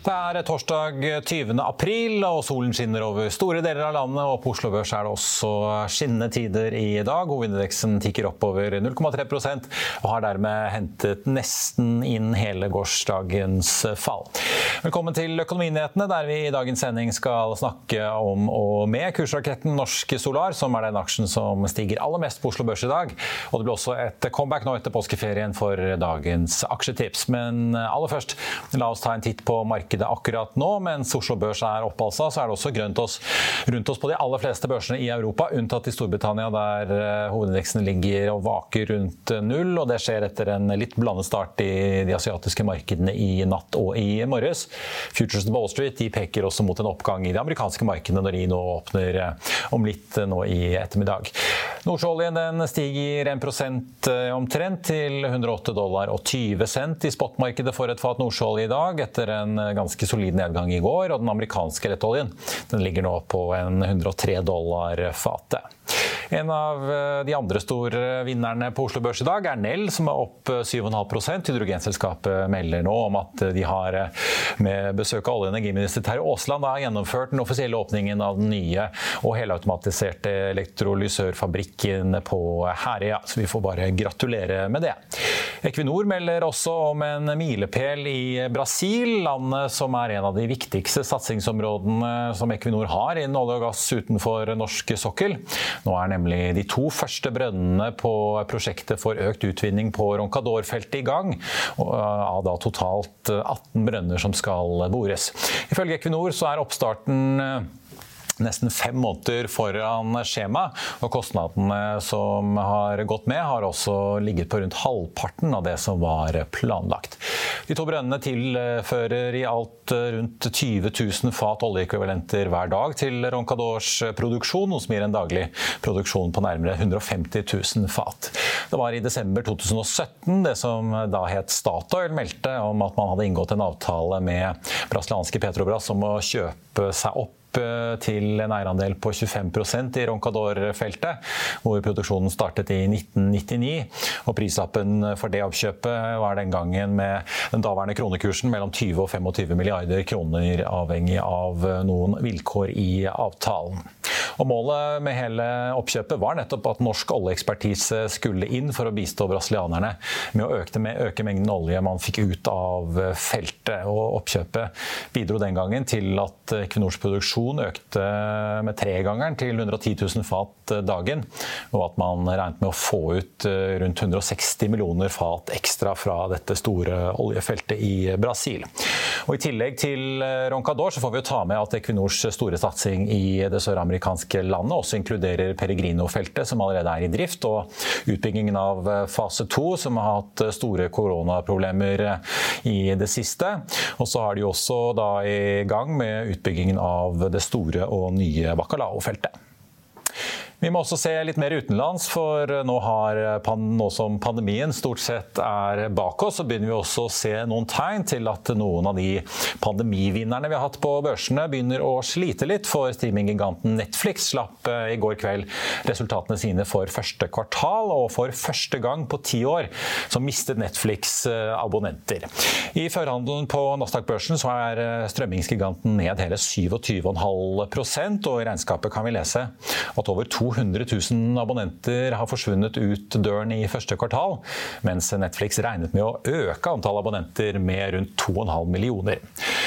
Det er torsdag 20. april, og solen skinner over store deler av landet. og På Oslo Børs er det også skinnende tider i dag. Hovedindeksen tikker oppover 0,3% og har dermed hentet nesten inn hele gårsdagens fall. Velkommen til Økonominyhetene, der vi i dagens sending skal snakke om og med kursraketten Norske Solar, som er den aksjen som stiger aller mest på Oslo Børs i dag. Og det blir også et comeback nå etter påskeferien for dagens aksjetips. Men aller først, la oss ta en titt på markedet markedet akkurat nå. Mens Oslo Børs er oppe, altså, så er det også grønt oss, rundt oss på de aller fleste børsene i Europa, unntatt i Storbritannia, der uh, hovedindeksen ligger og vaker rundt null. og Det skjer etter en litt blandet start i de asiatiske markedene i natt og i morges. Futures Wall Street de peker også mot en oppgang i de amerikanske markedene når de nå åpner uh, om litt nå i ettermiddag. Nordsjøoljen den stiger 1% omtrent til 108 dollar og 20 cent i spotmarkedet for et fat nordsjøolje i dag, etter en ganske solid nedgang i går. Og den amerikanske lettoljen ligger nå på en 103 dollar fatet. En av eh, de andre store vinnerne på Oslo Børs i dag er Nell, som er opp 7,5% Hydrogenselskapet melder nå om at de har eh, med besøk av olje- og energiminister Terje Aasland gjennomført den offisielle åpningen av den nye og helautomatiserte elektrolysørfabrikken på Herøya. Så vi får bare gratulere med det. Equinor melder også om en milepæl i Brasil, landet som er en av de viktigste satsingsområdene som Equinor har innen olje og gass utenfor norsk sokkel. Nå er nemlig de to første brønnene på prosjektet for økt utvinning på Roncador-feltet i gang, av da totalt 18 brønner som skal bores. Ifølge Equinor så er oppstarten nesten fem måneder foran skjema. Og kostnadene som har gått med, har også ligget på rundt halvparten av det som var planlagt. De to brønnene tilfører i alt rundt 20 000 fat oljeekvivalenter hver dag til Roncadors produksjon, noe som gir en daglig produksjon på nærmere 150 000 fat. Det var i desember 2017 det som da het Statoil meldte om at man hadde inngått en avtale med brasilianske Petrobras om å kjøpe seg opp til en eierandel på 25% i Roncador-feltet, hvor produksjonen startet i 1999. Og Prislappen for det oppkjøpet var den gangen med den daværende kronekursen mellom 20 og 25 milliarder kroner, avhengig av noen vilkår i avtalen. Og Målet med hele oppkjøpet var nettopp at norsk oljeekspertise skulle inn for å bistå brasilianerne med å øke, med, øke mengden olje man fikk ut av feltet. Og Oppkjøpet bidro den gangen til at Equinors produksjon økte med tregangeren til 110 000 fat dagen, og at man regnet med å få ut rundt 160 millioner fat ekstra fra dette store oljefeltet i Brasil. Og I tillegg til Roncador så får vi jo ta med at Equinors store satsing i det søramerikanske afrikanske landet også inkluderer Peregrino-feltet, som allerede er i drift, og utbyggingen av eh, fase to, som har hatt eh, store koronaproblemer eh, i det siste. Og så er de også da i gang med utbyggingen av det store og nye Bacalao-feltet. Vi må også se litt mer utenlands, for nå, har, nå, som pandemien stort sett er bak oss, så begynner vi også å se noen tegn til at noen av de pandemivinnerne vi har hatt på børsene, begynner å slite litt. For streaminggiganten Netflix slapp eh, i går kveld resultatene sine for første kvartal, og for første gang på ti år så mistet Netflix eh, abonnenter. I førhandelen på Nasdaq-børsen så er eh, strømmingsgiganten ned hele 27,5% og i regnskapet kan vi lese at over 200 000 abonnenter har forsvunnet ut døren i første kvartal, mens Netflix regnet med å øke antall abonnenter med rundt 2,5 millioner.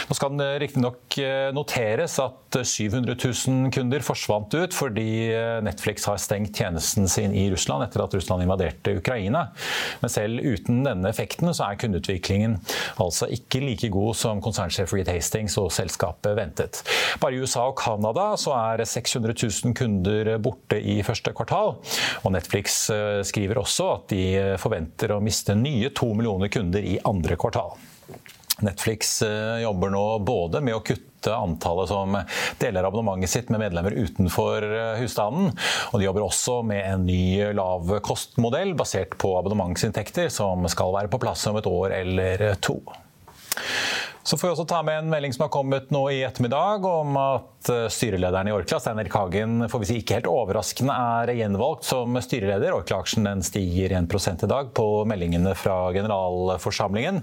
Nå skal det riktignok eh, noteres at 700 000 kunder forsvant ut fordi eh, Netflix har stengt tjenesten sin i Russland etter at Russland invaderte Ukraina. Men selv uten denne effekten så er kundeutviklingen altså ikke like god som konsernsjef Reed Hastings og selskapet ventet. Bare i USA og Canada så er 600 000 kunder borte i første kvartal. Og Netflix eh, skriver også at de forventer å miste nye to millioner kunder i andre kvartal. Netflix eh, jobber nå både med å kutte antallet som deler abonnementet sitt med medlemmer utenfor eh, husstanden. Og de jobber også med en ny lavkostmodell basert på abonnementsinntekter, som skal være på plass om et år eller to. Så får vi også ta med en melding som har kommet nå i ettermiddag om at Eh, styrelederen i Orkla, Stein Erik Hagen, får vi si ikke helt overraskende er gjenvalgt som styreleder. Orkla-aksjen stiger 1 i dag på meldingene fra generalforsamlingen.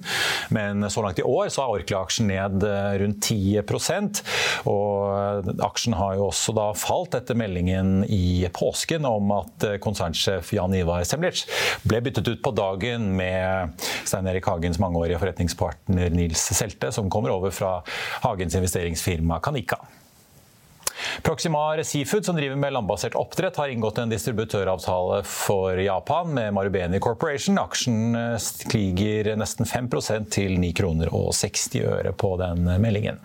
Men så langt i år så er Orkla-aksjen ned eh, rundt 10% og Aksjen har jo også da falt etter meldingen i påsken om at eh, konsernsjef Jan Ivar Semlitsch ble byttet ut på dagen med Stein Erik Hagens mangeårige forretningspartner Nils Selte, som kommer over fra Hagens investeringsfirma Kanika. Proximar Seafood, som driver med landbasert oppdrett, har inngått en distributøravtale for Japan med Marubeni Corporation. Aksjen eh, stiger nesten 5% til 9 kroner og 60 øre på den meldingen.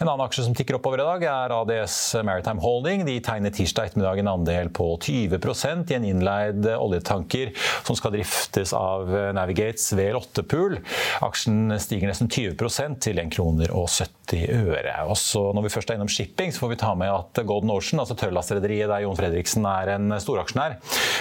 En annen aksje som tikker oppover i dag, er ADS Maritime Holding. De tegner tirsdag ettermiddag en andel på 20% i en innleid oljetanker som skal driftes av Navigates VL8-pool. Aksjen stiger nesten 20% til 1 kroner og 70 øre. Også når vi først er innom shipping, så får vi ta med at Golden Ocean, altså tørrlastrederiet der Jon Fredriksen er en storaksjonær,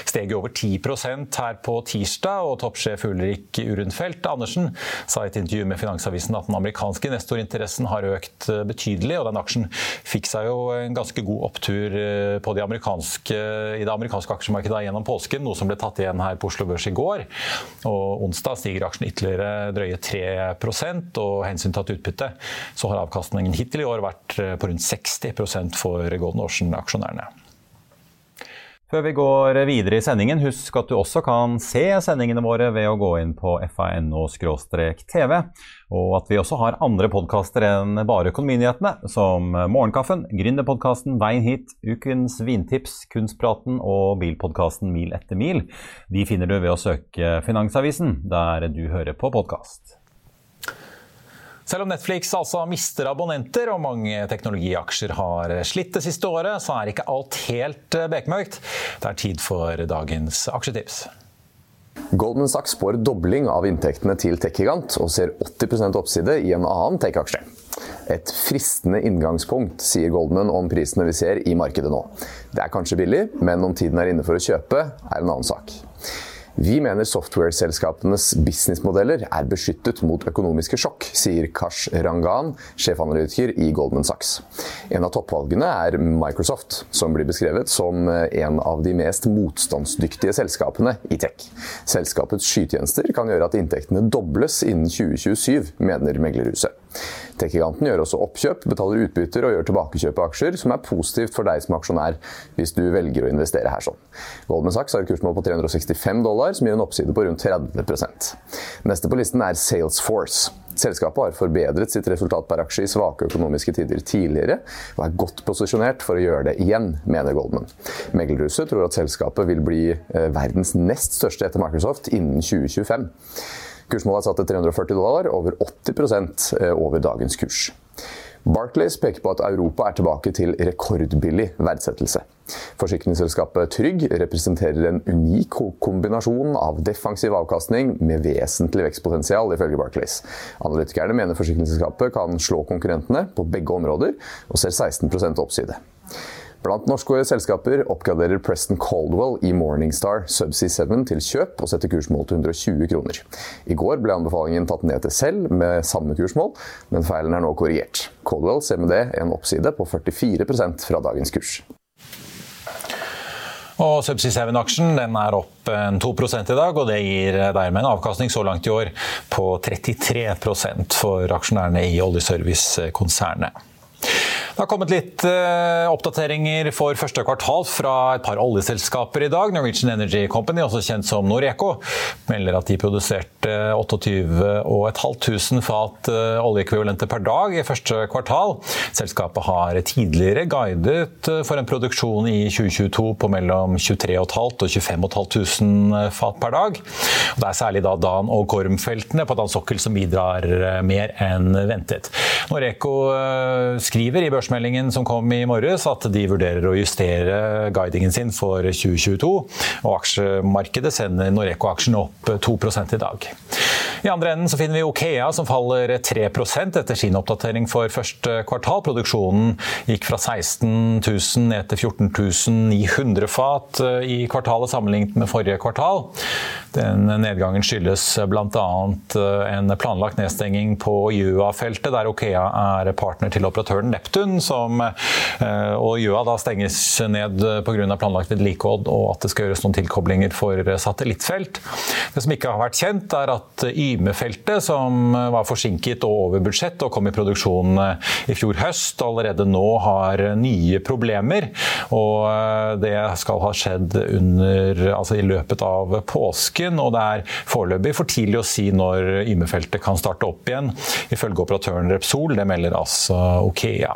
steg over 10% her på tirsdag, og toppsjef Ulrik Urundfelt Andersen sa i et intervju med Finansavisen at den amerikanske nestorinteressen har økt betydelig, og den aksjen fikk seg jo en ganske god opptur eh, på de i det amerikanske aksjemarkedet gjennom påsken, noe som ble tatt igjen her på Oslo Børs i går. Og onsdag stiger aksjen ytterligere drøye 3% og hensyntatt utbytte, så har avkastningen hittil i år vært eh, på rundt 60 for Golden Ocean-aksjonærene. Før vi går videre i sendingen, husk at du også kan se sendingene våre ved å gå inn på fano-tv, og at vi også har andre podkaster enn bare Økonominyhetene, som Morgenkaffen, Gründerpodkasten Veien hit, Ukens vintips, Kunstpraten og bilpodkasten Mil etter mil. De finner du ved å søke Finansavisen, der du hører på podkast. Selv om Netflix altså mister abonnenter og mange teknologiaksjer har slitt det siste året, så er ikke alt helt eh, bekmørkt. Det er tid for dagens aksjetips. Goldman Sachs spår dobling av inntektene til tech-gigant og ser 80% oppside i en annen tech-aksje. Et fristende inngangspunkt, sier Goldman om prisene vi ser i markedet nå. Det er kanskje billig, men om tiden er inne for å kjøpe, er en annen sak. Vi mener software-selskapenes businessmodeller er beskyttet mot økonomiske sjokk, sier Kash Rangan, sjefanalytiker i Goldman Sachs. En av toppvalgene er Microsoft, som blir beskrevet som en av de mest motstandsdyktige selskapene i tech. Selskapets skytjenester kan gjøre at inntektene dobles innen 2027, mener meglerhuset. Tech-giganten gjør også oppkjøp, betaler utbytter og gjør tilbakekjøp av aksjer, som er positivt for deg som aksjonær hvis du velger å investere her sånn. Goldman Sachs har kursmål på 365 dollar, som gir en oppside på rundt 30% Neste på listen er Salesforce. Selskapet har forbedret sitt resultat per aksje i svake økonomiske tider tidligere, og er godt posisjonert for å gjøre det igjen, mener Goldman. Meglerhuset tror at selskapet vil bli eh, verdens nest største etter Microsoft innen 2025. Kursmålet er satt til 340 dollar, over 80 eh, over dagens kurs. Barclays peker på at Europa er tilbake til rekordbillig verdsettelse. Forsikringsselskapet Trygg representerer en unik kombinasjon av defensiv avkastning med vesentlig vekstpotensial, ifølge Barclays. Analytikerne mener forsikringsselskapet kan slå konkurrentene på begge områder, og ser 16% oppside. Blant norske selskaper oppgraderer Preston Caldwell i Morningstar Subsea 7 til kjøp og setter kursmål til 120 kroner. I går ble anbefalingen tatt ned til selv med samme kursmål, men feilen er nå korrigert. Caldwell ser med det en oppside på 44% fra dagens kurs. Og Subsea 7-aksjen er opp 2 i dag, og det gir dermed en avkastning så langt i år på 33% for aksjonærene i oljeservicekonsernet. Det har kommet litt uh, oppdateringer for første kvartal fra et par oljeselskaper i dag. Norwegian Energy Company, også kjent som Noreco, melder at de produserte 28 fat uh, oljeekvivalenter per dag i første kvartal. Selskapet har tidligere guidet for en produksjon i 2022 på mellom 23 500 og 25 500 fat per dag. Og det er særlig da Dan- og Gorm-feltene på Dan sokkel som bidrar mer enn ventet. Noreco skriver i børsen børsmeldingen som kom i morges at de vurderer å justere guidingen sin for 2022. Og aksjemarkedet sender Noreco-aksjen opp 2 i dag. I andre enden så finner vi Okea som faller 3% etter sin oppdatering for første kvartal. Produksjonen gikk fra 16 000 ned til 14 900 fat i kvartalet sammenlignet med forrige kvartal. Den nedgangen skyldes bl.a. en planlagt nedstenging på Gjøa-feltet, der Okea er partner til operatøren Neptun, som, eh, og Gjøa da stenges ned pga. planlagt vedlikehold og at det skal gjøres noen tilkoblinger for satellittfelt. Det som ikke har vært kjent, er at Yme-feltet, som var forsinket og over budsjett og kom i produksjon eh, i fjor høst, allerede nå har nye problemer. Og eh, det skal ha skjedd under, altså i løpet av påsken, og det er foreløpig for tidlig å si når Yme-feltet kan starte opp igjen, ifølge operatøren Repsol. Det melder altså Okea.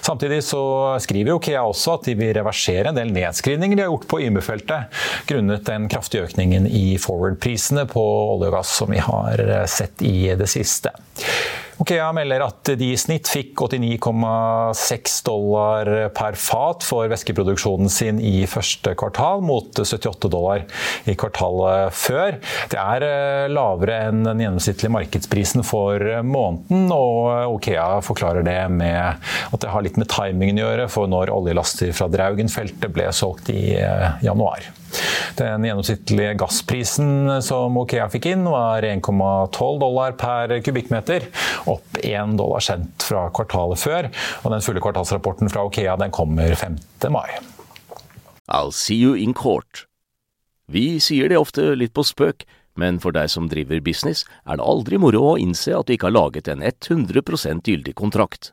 Samtidig så skriver Okea også at de vil reversere en del nedskrivninger de har gjort på Yme-feltet, grunnet den kraftige økningen i forward-prisene på olje og gass som vi har sett i det siste. Okea melder at de i snitt fikk 89,6 dollar per fat for væskeproduksjonen sin i første kvartal, mot 78 dollar i kvartalet før. Det er eh, lavere enn den gjennomsnittlige markedsprisen for måneden, og Okea forklarer det med at det har litt med timingen å gjøre for når oljelaster fra Draugen-feltet ble solgt i eh, januar. Den gjennomsnittlige gassprisen som Okea fikk inn, var 1,12 dollar per kubikkmeter, opp 1 dollar cent fra kvartalet før. Og den fulle kvartalsrapporten fra Okea den kommer 5. mai. I'll see you in court. Vi sier det ofte litt på spøk, men for deg som driver business, er det aldri moro å innse at du ikke har laget en 100% gyldig kontrakt.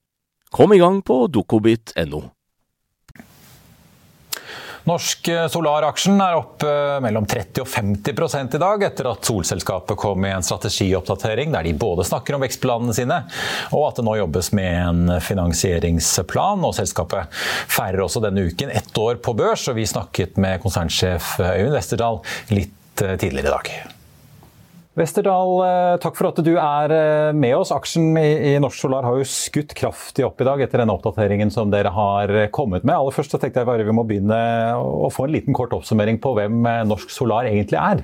Kom i gang på dokobit.no. Norsk eh, Solar-aksjen er opp eh, mellom 30 og 50 i dag, etter at solselskapet kom med en strategioppdatering der de både snakker om vekstplanene sine, og at det nå jobbes med en finansieringsplan. og Selskapet feirer også denne uken ett år på børs, og vi snakket med konsernsjef Øyvind Westerdal litt eh, tidligere i dag. Westerdal, eh, takk for at du er eh, med oss. Aksjen i Norsk Solar har jo skutt kraftig opp i dag etter denne oppdateringen som dere har kommet med. Aller først så tenkte jeg bare vi må begynne å få en liten kort oppsummering på hvem eh, Norsk Solar egentlig er.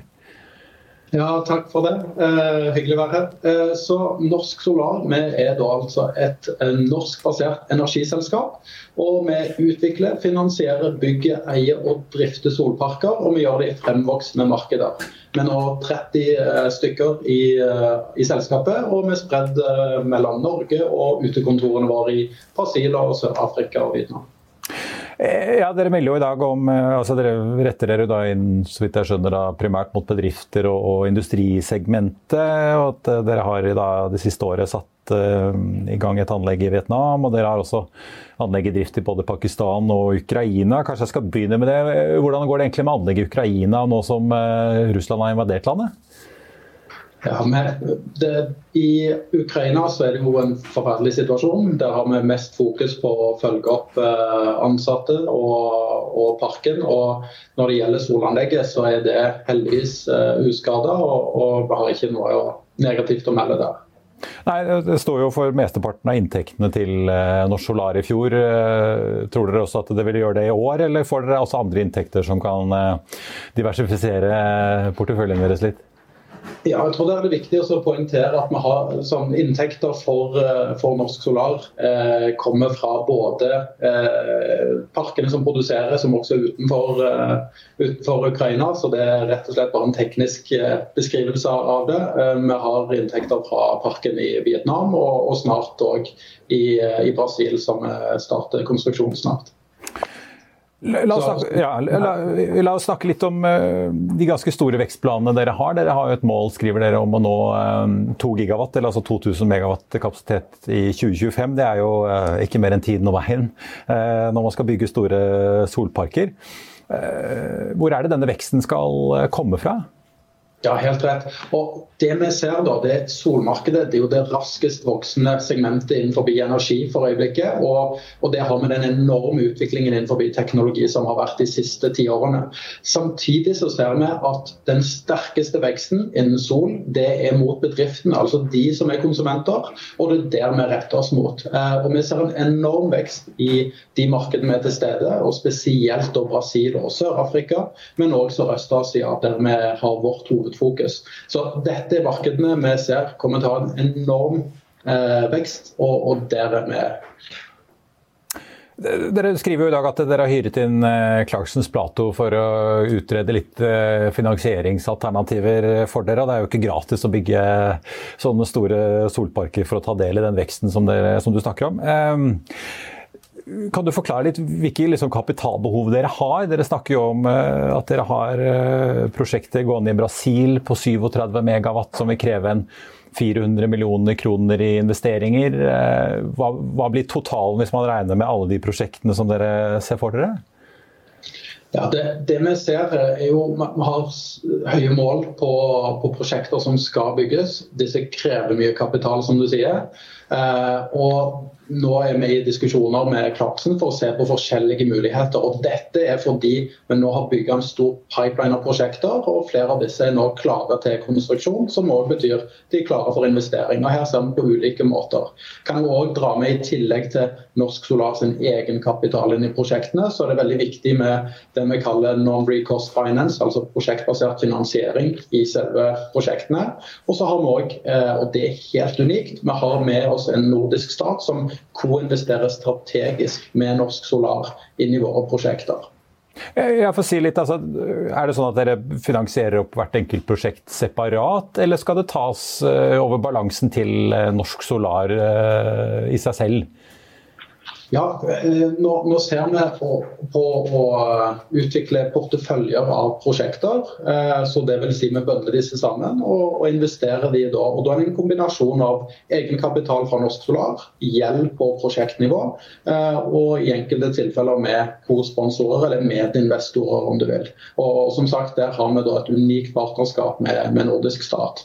Ja, takk for det. Eh, hyggelig å være her. Eh, så Norsk Solar vi er da altså et norskbasert energiselskap. Og vi utvikler, finansierer, bygger, eier og drifter solparker. Og vi gjør det i fremvoksende markeder. Vi er nå 30 eh, stykker i, eh, i, selskapet, og vi er spredd eh, mellom Norge og utekontorene våre i Brasil, og Sør-Afrika og Vietnam. Ja, Dere melder jo i dag om altså Dere retter dere da inn så vidt jeg skjønner da, primært mot bedrifter og, og industrisegmentet. og at Dere har da det siste året satt i gang et anlegg i Vietnam. Og dere har også anlegg i drift i både Pakistan og Ukraina. Kanskje jeg skal begynne med det. Hvordan går det egentlig med anlegg i Ukraina nå som Russland har invadert landet? Ja, det, I Ukraina så er det jo en forferdelig situasjon. Der har vi mest fokus på å følge opp eh, ansatte og, og parken. Og når det gjelder solanlegget, så er det heldigvis eh, uskada, og, og, vi har ikke noe negativt å melde der. Nei, Det står jo for mesteparten av inntektene til uh, Norsk Solar i fjor. Tror dere også at det vil gjøre det i år, eller får dere også andre inntekter som kan diversifisere porteføljen deres litt? Ja, jeg tror det er viktig å poengtere at vi har sånn, inntekter for, eh, for, Norsk Solar eh, kommer fra både eh, parkene som produserer, som også er utenfor, eh, utenfor, Ukraina. Så det er rett og slett bare en teknisk eh, beskrivelse av det. Eh, vi har inntekter fra parken i Vietnam og, og snart òg i, i Brasil, som starter konstruksjon snart. La oss, snakke, ja, la, la oss, snakke, litt om uh, de ganske store vekstplanene dere har. Dere har jo et mål skriver dere, om å nå uh, 2 gigawatt, eller altså 2000 megawatt kapasitet i 2025. Det er jo uh, ikke mer enn tiden og veien når man skal bygge store solparker. hvor er det denne veksten skal komme fra? Ja, helt rett. Og det vi ser da, det er Solmarkedet det er jo det raskest voksende segmentet innenfor energi for øyeblikket. Og, og, det har med den enorme utviklingen innenfor teknologi som har vært de siste ti årene. Samtidig så ser vi at den sterkeste veksten innen sol, det er mot bedriftene. Altså de som er konsumenter, og det er der vi retter oss mot. Eh, og vi ser en enorm vekst i de markedene vi er til stede, og spesielt da Brasil og Sør-Afrika, men også Sørøst-Asia, der vi har vårt hoved hovedfokus. Så dette er markedene vi ser kommer til å ha en enorm eh, vekst, og, og der er vi. Dere skriver jo i dag at dere har hyret inn eh, Clarksons Plato for å utrede litt eh, finansieringsalternativer for dere. Det er jo ikke gratis å bygge sånne store solparker for å ta del i den veksten som, dere, som du snakker om. Kan du forklare litt hvilke liksom, kapitalbehov dere har? Dere snakker jo om uh, at dere har uh, prosjekter gående i Brasil på 37 megawatt som vil kreve en 400 millioner kroner i investeringer. Uh, hva, hva, blir totalen hvis man regner med alle de prosjektene som dere ser for dere? Ja, det, det, vi ser er jo Vi har høye mål på, på, prosjekter som skal bygges. Disse krever mye kapital, som du sier. Eh, og nå er vi i diskusjoner med Clarkson for å se på forskjellige muligheter. og Dette er fordi vi nå har bygget en stor pipeline av prosjekter, og flere av disse er nå klare til konstruksjon, som også betyr de er klare for investering. og Her ser vi på ulike måter. Kan vi også dra med I tillegg til Norsk Solar sin egenkapital inn i prosjektene, så er det veldig viktig med det vi kaller non-recourse finance, altså prosjektbasert finansiering i selve prosjektene. Og så har vi også, eh, og det er helt unikt, vi har med oss en nordisk stat som co-investere strategisk med Norsk Solar inn i våre prosjekter. Jeg får si litt, altså, Er det sånn at dere finansierer opp hvert enkelt prosjekt separat, eller skal det tas eh, over balansen til eh, Norsk Solar eh, i seg selv? Ja, eh, nå, nå ser vi på, på, å utvikle porteføljer av prosjekter. Eh, så det vil si Vi bøndler disse sammen og, og investerer de da. Og da er det en kombinasjon av egenkapital fra Norsk Solar, gjeld på prosjektnivå eh, og i enkelte tilfeller med co-sponsorer eller medinvestorer, om du vil. Og som sagt, Der har vi da et unikt partnerskap med, med nordisk stat.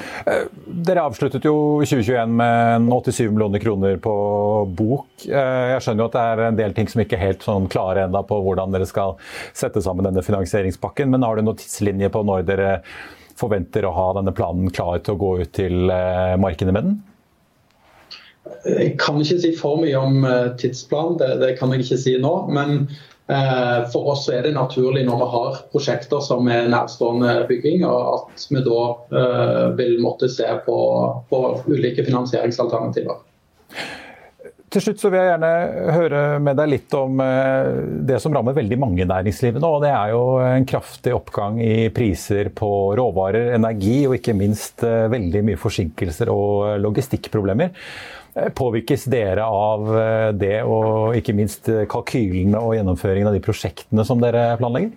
Eh, dere avsluttet jo 2021 med 87 millioner kroner på bok. Eh, jeg skjønner jo at det er en del ting som ikke er helt sånn klare enda på hvordan dere skal sette sammen denne finansieringspakken, men har du noen tidslinje på når dere forventer å ha denne planen klar til å gå ut til eh, markedet med den? Jeg kan ikke si for mye om tidsplan, det, det kan jeg ikke si nå. men Eh, for oss er det naturlig når vi har prosjekter som er nærstående bygging, at vi da eh, vil måtte se på, på ulike finansieringsalternativer. Til slutt så vil jeg gjerne høre med deg litt om eh, det som rammer veldig mange i næringslivet nå. og Det er jo en kraftig oppgang i priser på råvarer, energi og ikke minst eh, veldig mye forsinkelser og logistikkproblemer. Eh, påvirkes dere av det, og ikke minst kalkylene og gjennomføringen av de prosjektene som dere planlegger?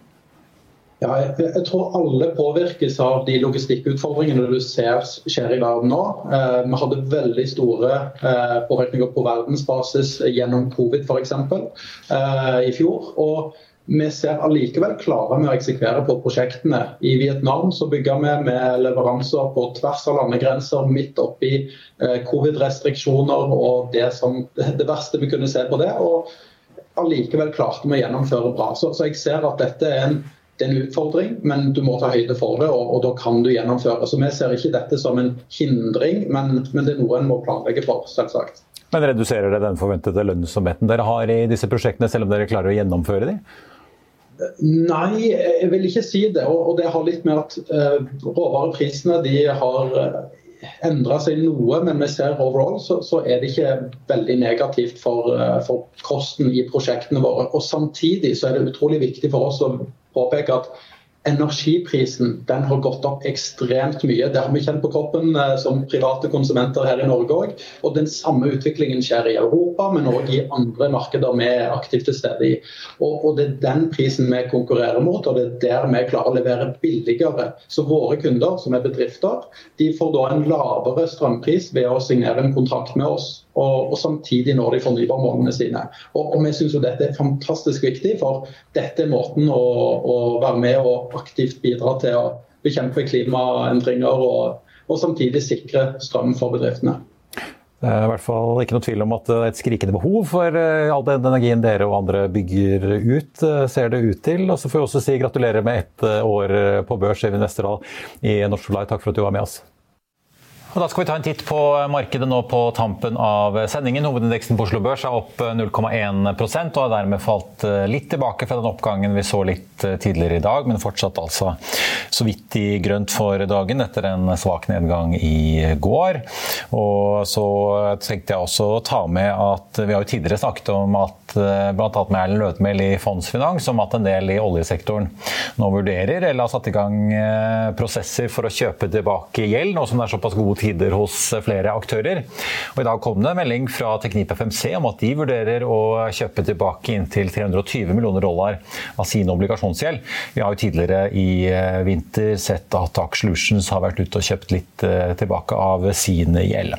Ja, jeg, tror alle påvirkes av de logistikkutfordringene du ser skjer i verden nå. Eh, vi hadde veldig store eh, påvirkninger på verdensbasis gjennom covid f.eks. Eh, i fjor. og vi ser allikevel klare med å eksekvere på prosjektene. I Vietnam så bygger vi med leveranser på tvers av landegrenser midt oppi eh, covid-restriksjoner og det, som, det verste vi kunne se på det. og Allikevel klarte vi å gjennomføre bra. Så, så jeg ser at dette er en det er en utfordring, men du må ta høyde for det, og, og, da kan du gjennomføre. Så Vi ser ikke dette som en hindring, men, men det er noe en må planlegge for, selvsagt. Men reduserer det den forventede lønnsomheten dere har i disse prosjektene, selv om dere klarer å gjennomføre de? Nei, jeg vil ikke si det. Og, det har litt med at uh, råvareprisene de har uh, endra seg noe, men vi ser overall så, så, er det ikke veldig negativt for, uh, for kosten i prosjektene våre. Og Samtidig så er det utrolig viktig for oss å påpeke at energiprisen den har gått opp ekstremt mye. Det har vi kjent på kroppen eh, som private konsumenter her i Norge òg. Og den samme utviklingen skjer i Europa, men òg i andre markeder vi er aktivt til stede i. Og, og, det er den prisen vi konkurrerer mot, og det er der vi klarer å levere billigere. Så våre kunder, som er bedrifter, de får da en lavere strømpris ved å signere en kontrakt med oss og, og samtidig når de fornybarmålene sine. Og, og Vi syns dette er fantastisk viktig, for dette er måten å, å, være med og aktivt bidra til å bekjempe klimaendringer og, og samtidig sikre strøm for bedriftene. Det er i hvert fall ikke noe tvil om at det er et skrikende behov for eh, all den energien dere og andre bygger ut, eh, ser det ut til. Og så får vi også si gratulerer med ett eh, år på børs, Evin Westerdal i Norsk Solar. Takk for at du var med oss. Og da skal vi ta en titt på markedet nå på tampen av sendingen. Hovedindeksen på Oslo Børs er opp 0,1% og har dermed falt eh, litt tilbake fra den oppgangen vi så litt eh, tidligere i dag, men fortsatt altså så vidt i grønt for dagen etter en svak nedgang i går. Og så tenkte jeg også å ta med at vi har jo tidligere snakket om at eh, bl.a. med Erlend Lødmel i Fondsfinans om at en del i oljesektoren nå vurderer eller har satt i gang prosesser for å kjøpe tilbake gjeld, nå som det er såpass god tid tider hos flere aktører. Og I dag kom det en melding fra Teknip FMC om at de vurderer å kjøpe tilbake inntil 320 millioner dollar av sin obligasjonsgjeld. Vi har jo tidligere i eh, vinter sett at Aker Solutions har vært ute og kjøpt litt eh, tilbake av sin gjeld.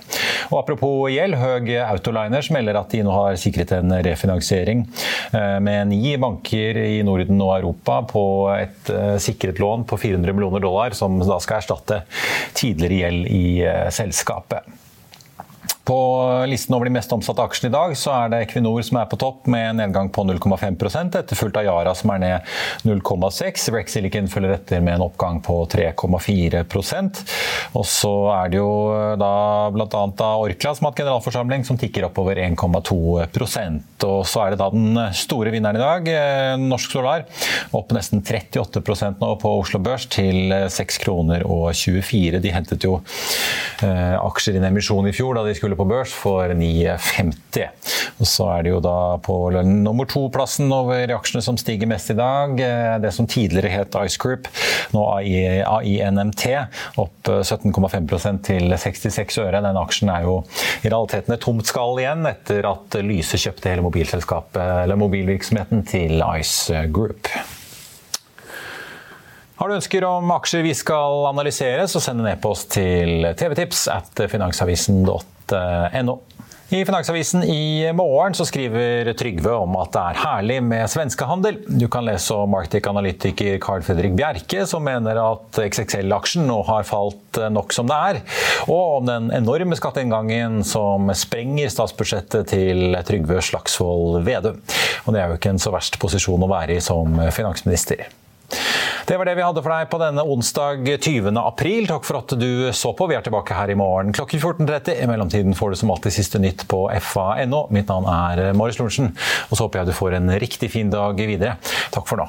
Og Apropos gjeld, Høg Autoliners melder at de nå har sikret en refinansiering eh, med ni banker i Norden og Europa på et sikret lån på 400 millioner dollar, som da skal erstatte tidligere gjeld i selskapet. På listen over de mest omsatte aksjene i dag så er det Equinor som er på topp med en nedgang på 0,5% etterfulgt av Yara som er ned 0,6 Rex Silicon følger etter med en oppgang på 3,4% Og så er det jo da bl.a. Orkla som har hatt generalforsamling som tikker oppover 1,2% Og så er det da den store vinneren i dag, eh, Norsk Solar, opp nesten 38 nå på Oslo Børs til 6 kroner og 24. De hentet jo eh, aksjer i en emisjon i fjor da de skulle på børs for 9,50. Og Så er det jo da på nummer to-plassen over aksjene som stiger mest i dag. Eh, det som tidligere het Ice Group, nå AINMT, opp 17,5% til 66 øre. Den aksjen er jo i realiteten et tomt skall igjen etter at Lyse kjøpte hele mobilvirksomheten til Ice Group. Har du ønsker om aksjer vi skal analysere, så send en e-post til tvtips at finansavisen.no. I Finansavisen i morgen så skriver Trygve om at det er herlig med svenskehandel. Du kan lese om Arctic Analytiker Carl Fredrik Bjerke, som mener at XXL-aksjen nå har falt nok som det er. Og om den enorme skatteinngangen som sprenger statsbudsjettet til Trygve Slagsvold Vedum. Og det er jo ikke en så verst posisjon å være i som finansminister. Det var det vi hadde for deg på denne onsdag 20. april. Takk for at du så på. Vi er tilbake her i morgen klokken 14.30. I mellomtiden får du som alltid siste nytt på fa.no. Mitt navn er Marius Lorentzen, og så håper jeg du får en riktig fin dag videre. Takk for nå.